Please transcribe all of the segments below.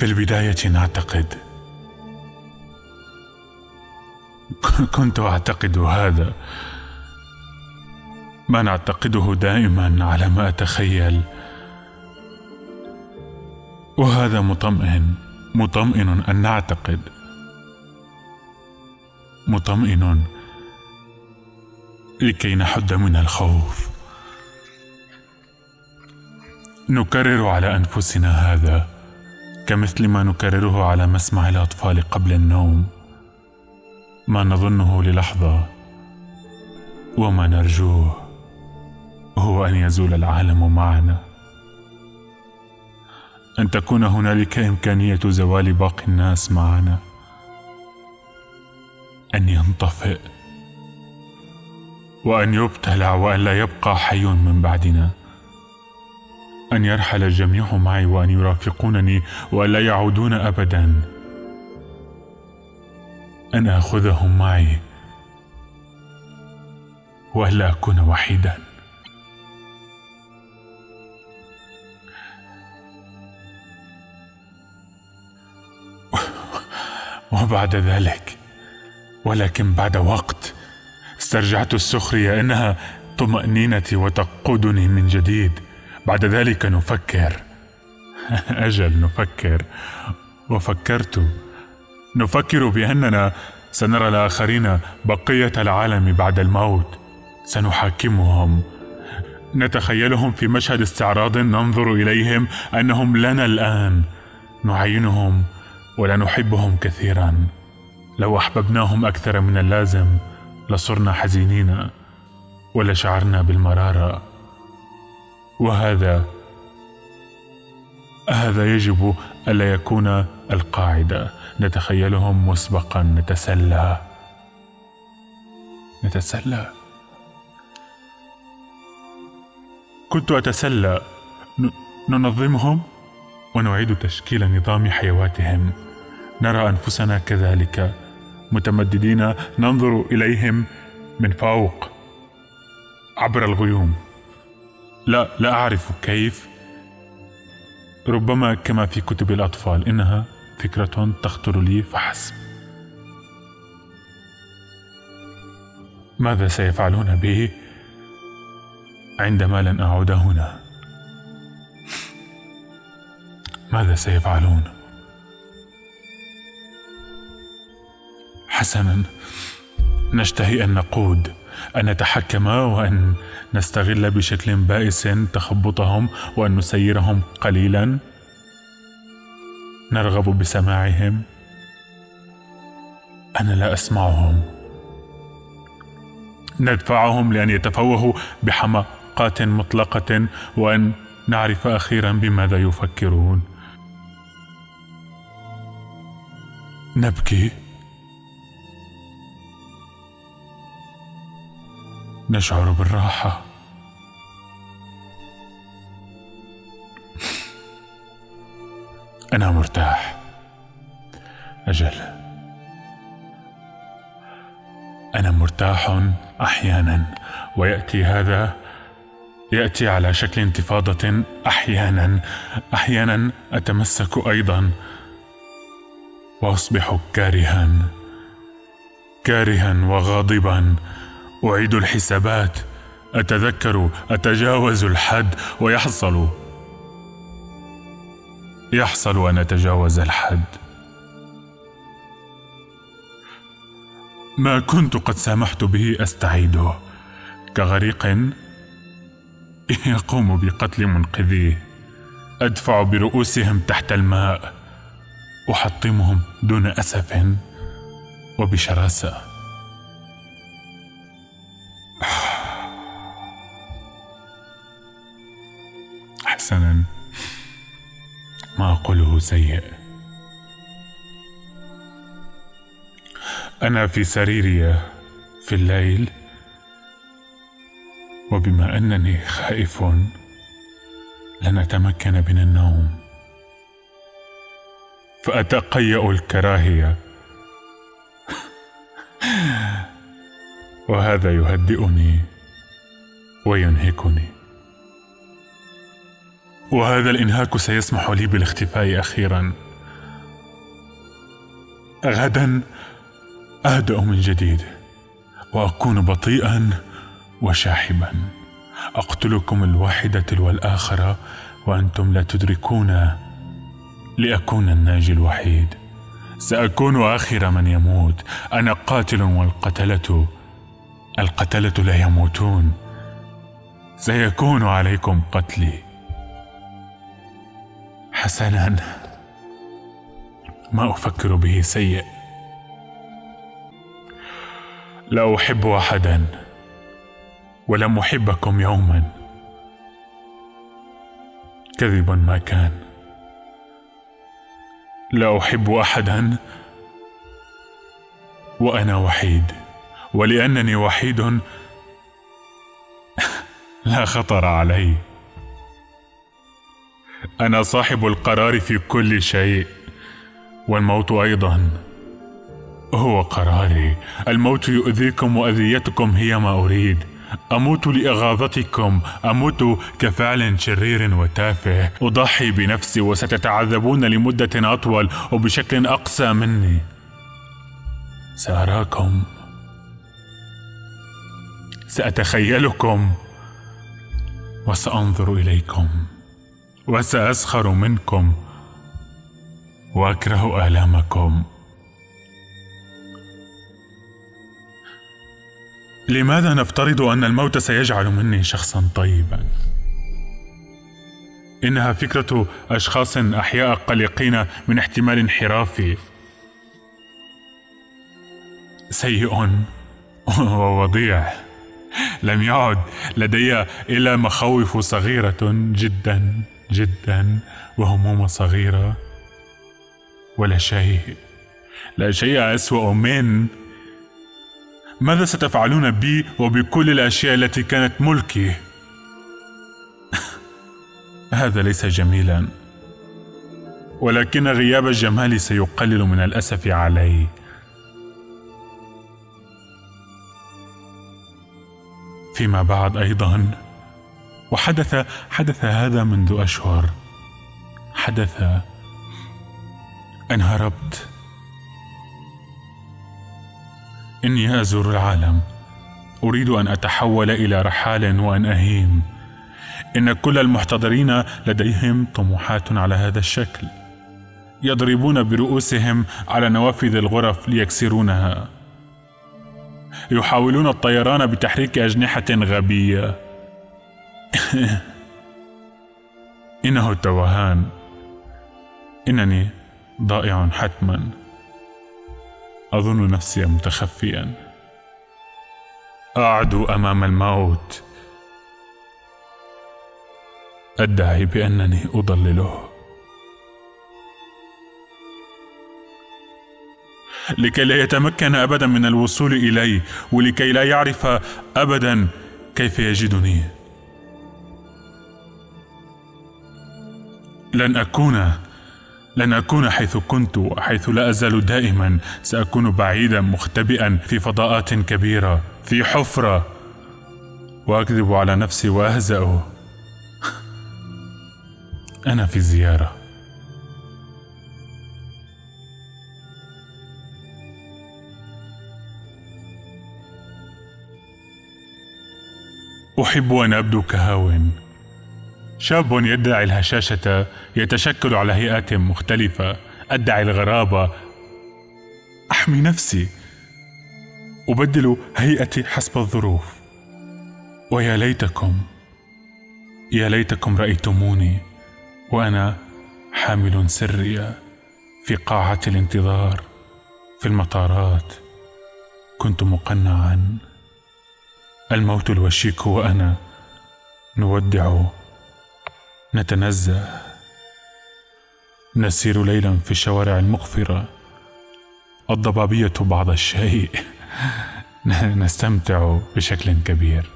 في البداية نعتقد كنت أعتقد هذا. ما نعتقده دائما على ما أتخيل. وهذا مطمئن مطمئن أن نعتقد. مطمئن لكي نحد من الخوف. نكرر على أنفسنا هذا. كمثل ما نكرره على مسمع الأطفال قبل النوم ما نظنه للحظة وما نرجوه هو أن يزول العالم معنا. أن تكون هنالك إمكانية زوال باقي الناس معنا. أن ينطفئ. وأن يبتلع وان لا يبقى حي من بعدنا. أن يرحل الجميع معي وأن يرافقونني وأن لا يعودون ابدا. أن آخذهم معي والا أكون وحيدا. وبعد ذلك ولكن بعد وقت استرجعت السخرية إنها طمأنينتي وتقودني من جديد. بعد ذلك نفكر. أجل نفكر. وفكرت. نفكر بأننا سنرى الآخرين بقية العالم بعد الموت. سنحاكمهم. نتخيلهم في مشهد استعراض ننظر إليهم أنهم لنا الآن. نعينهم ولا نحبهم كثيرا. لو أحببناهم أكثر من اللازم لصرنا حزينين ولشعرنا بالمرارة. وهذا هذا يجب ألا يكون القاعدة. نتخيلهم مسبقا. نتسلى. نتسلى. كنت أتسلى. ننظمهم؟ ونعيد تشكيل نظام حيواتهم. نرى أنفسنا كذلك متمددين. ننظر إليهم من فوق عبر الغيوم. لا لا أعرف كيف. ربما كما في كتب الأطفال إنها فكرة تخطر لي فحسب. ماذا سيفعلون به عندما لن أعود هنا؟ ماذا سيفعلون؟ حسنا نشتهي أن نقود. أن نتحكم وأن نستغل بشكل بائس تخبطهم وأن نسيرهم قليلا. نرغب بسماعهم. أنا لا أسمعهم. ندفعهم لأن يتفوهوا بحماقات مطلقة وأن نعرف أخيرا بماذا يفكرون. نبكي. نشعر بالراحة. أنا مرتاح. أجل. أنا مرتاح أحيانا ويأتي هذا يأتي على شكل انتفاضة أحيانا. أحيانا أتمسك أيضا. وأصبح كارها. كارها وغاضبا. أعيد الحسابات. أتذكر أتجاوز الحد ويحصل. يحصل أن أتجاوز الحد. ما كنت قد سامحت به استعيده كغريق يقوم بقتل منقذيه أدفع برؤوسهم تحت الماء. أحطمهم دون أسف وبشراسة. سيء. أنا في سريري في الليل وبما أنني خائف لن اتمكن من النوم. فأتقيأ الكراهية. وهذا يهدئني وينهكني. وهذا الإنهاك سيسمح لي بالاختفاء أخيرا. غدا أهدأ من جديد وأكون بطيئا وشاحبا. أقتلكم الواحدة تلو الاخره وأنتم لا تدركون لأكون الناجي الوحيد. سأكون آخر من يموت. أنا قاتل والقتلة القتلة لا يموتون. سيكون عليكم قتلي. حسنا. ما أفكر به سيء. لا أحب أحدا ولم أحبكم يوما. كذبا ما كان. لا أحب أحدا وأنا وحيد ولأنني وحيد. لا خطر علي. أنا صاحب القرار في كل شيء والموت أيضا. هو قراري. الموت يؤذيكم وأذيتكم هي ما أريد. أموت لإغاظتكم. أموت كفعل شرير وتافه. أضحي بنفسي وستتعذبون لمدة أطول وبشكل أقسى مني. سأراكم. سأتخيلكم. وسأنظر إليكم. وسأسخر منكم وأكره آلامكم. لماذا نفترض أن الموت سيجعل مني شخصا طيبا؟ إنها فكرة أشخاص أحياء قلقين من احتمال انحرافي سيء ووضيع. لم يعد لدي إلا مخاوف صغيرة جدا. جدا وهموم صغيرة ولا شيء لا شيء أسوأ من. ماذا ستفعلون بي وبكل الأشياء التي كانت ملكي؟ هذا ليس جميلا ولكن غياب الجمال سيقلل من الأسف علي. فيما بعد أيضا وحدث حدث هذا منذ أشهر. حدث. ان هربت إني أزور العالم. أريد أن أتحول إلى رحال وأن أهيم. إن كل المحتضرين لديهم طموحات على هذا الشكل. يضربون برؤوسهم على نوافذ الغرف ليكسرونها. يحاولون الطيران بتحريك أجنحة غبية. انه التوهان. إنني ضائع حتما. أظن نفسي متخفيا. أعدو أمام الموت. أدعي بأنني أضلله. لكي لا يتمكن ابدا من الوصول الي ولكي لا يعرف ابدا كيف يجدني. لن اكون لن أكون حيث كنت وحيث لا أزال دائما. سأكون بعيدا مختبئا في فضاءات كبيرة في حفرة. وأكذب على نفسي وأهزأ. أنا في زيارة. أحب أن أبدو كهاون شاب يدعي الهشاشة يتشكل على هيئات مختلفة. أدعي الغرابة. أحمي نفسي. أبدل هيئتي حسب الظروف. ويا ليتكم يا ليتكم رأيتموني وأنا حامل سري في قاعة الانتظار في المطارات. كنت مقنعا. الموت الوشيك وأنا نودع نتنزه. نسير ليلا في الشوارع المقفرة. الضبابية بعض الشيء. نستمتع بشكل كبير.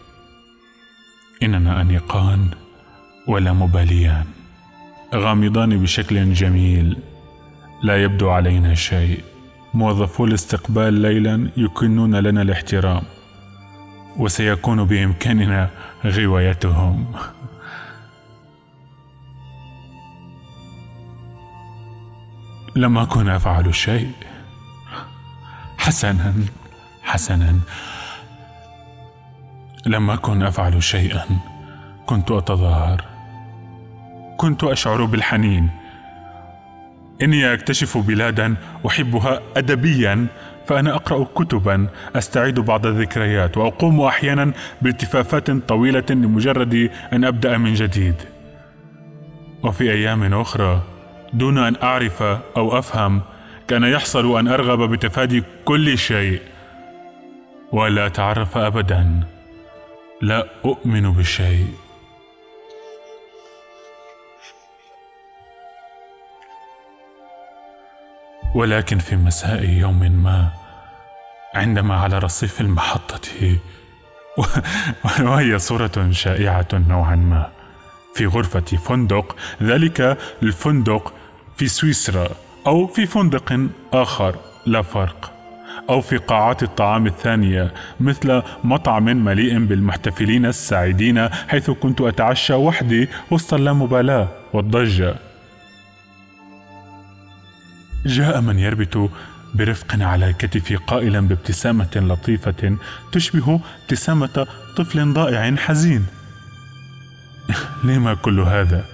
إننا أنيقان ولا مباليان. غامضان بشكل جميل. لا يبدو علينا شيء. موظفو الاستقبال ليلا يكنون لنا الاحترام. وسيكون بإمكاننا غوايتهم. لم أكن أفعل شيء حسنا حسنا. لم أكن أفعل شيئا. كنت أتظاهر. كنت أشعر بالحنين. إني أكتشف بلادا أحبها ادبيا فأنا أقرأ كتبا. أستعيد بعض الذكريات وأقوم أحيانا بالتفافات طويلة لمجرد أن أبدأ من جديد. وفي أيام أخرى دون أن أعرف أو أفهم كان يحصل أن أرغب بتفادي كل شيء. ولا أتعرف ابدا. لا أؤمن بشيء. ولكن في مساء يوم ما عندما على رصيف المحطة وهي صورة شائعة نوعا ما في غرفة فندق ذلك الفندق في سويسرا أو في فندق آخر لا فرق. أو في قاعات الطعام الثانية مثل مطعم مليء بالمحتفلين السعيدين حيث كنت أتعشى وحدي وسط اللامبالاة والضجة. جاء من يربط برفق على كتفي قائلا بابتسامة لطيفة تشبه ابتسامة طفل ضائع حزين. لما كل هذا؟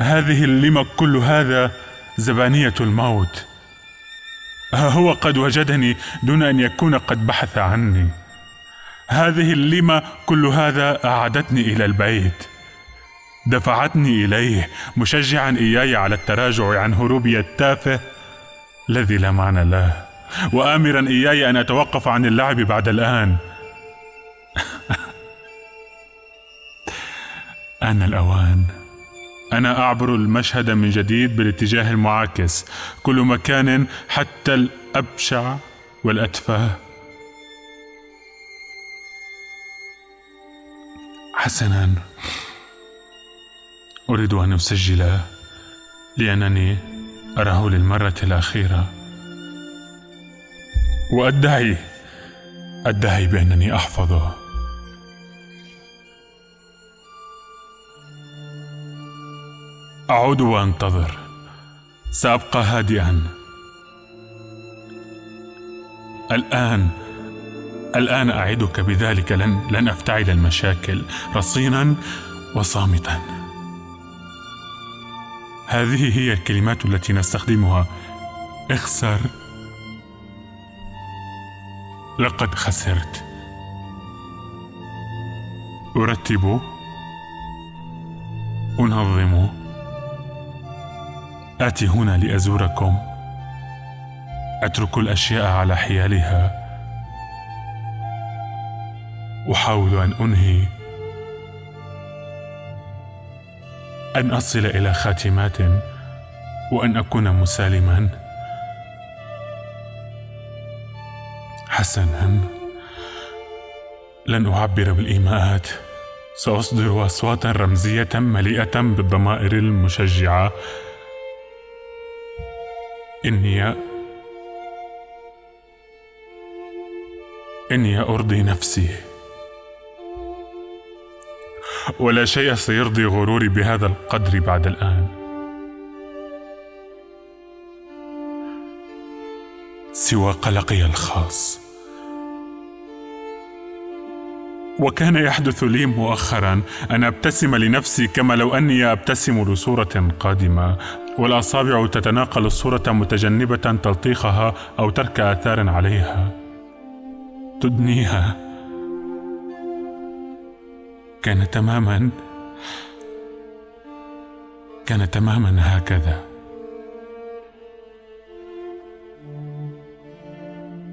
هذه لما كل هذا زبانية الموت؟ ها هو قد وجدني دون أن يكون قد بحث عني. هذه اللمة كل هذا أعادتني إلى البيت. دفعتني إليه مشجعا إياي على التراجع عن هروبي التافه الذي لا معنى له وآمرا إياي أن أتوقف عن اللعب بعد الآن. آن الأوان. أنا أعبر المشهد من جديد بالاتجاه المعاكس كل مكان حتى الأبشع والأتفه. حسنا. أريد أن أسجل لأنني أراه للمرة الأخيرة. وأدعي أدعي بأنني أحفظه. أعود وأنتظر. سأبقى هادئا. الآن الآن أعدك بذلك. لن لن أفتعل المشاكل رصينا وصامتا. هذه هي الكلمات التي نستخدمها. اخسر. لقد خسرت. أرتب. أنظم. آتي هنا لأزوركم. أترك الأشياء على حيالها. أحاول أن أنهي. أن أصل إلى خاتمات وأن أكون مسالما. حسنا. لن أعبر بالإيماءات. سأصدر اصواتا رمزية مليئة بالضمائر المشجعة. اني اني أرضي نفسي. ولا شيء سيرضي غروري بهذا القدر بعد الآن. سوى قلقي الخاص. وكان يحدث لي مؤخرا أن أبتسم لنفسي كما لو أني أبتسم لصورة قادمة. والاصابع تتناقل الصورة متجنبة تلطيخها أو ترك آثار عليها. تدنيها. كان تماما. كان تماما هكذا.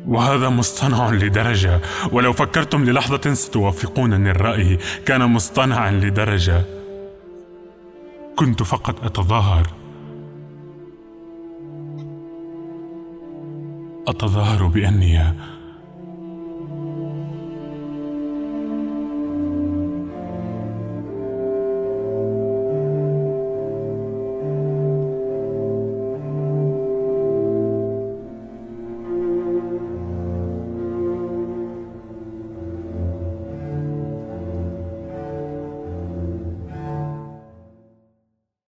وهذا مصطنع لدرجة. ولو فكرتم للحظة ستوافقونني الرأي. كان مصطنعا لدرجة. كنت فقط أتظاهر. أتظاهر بأني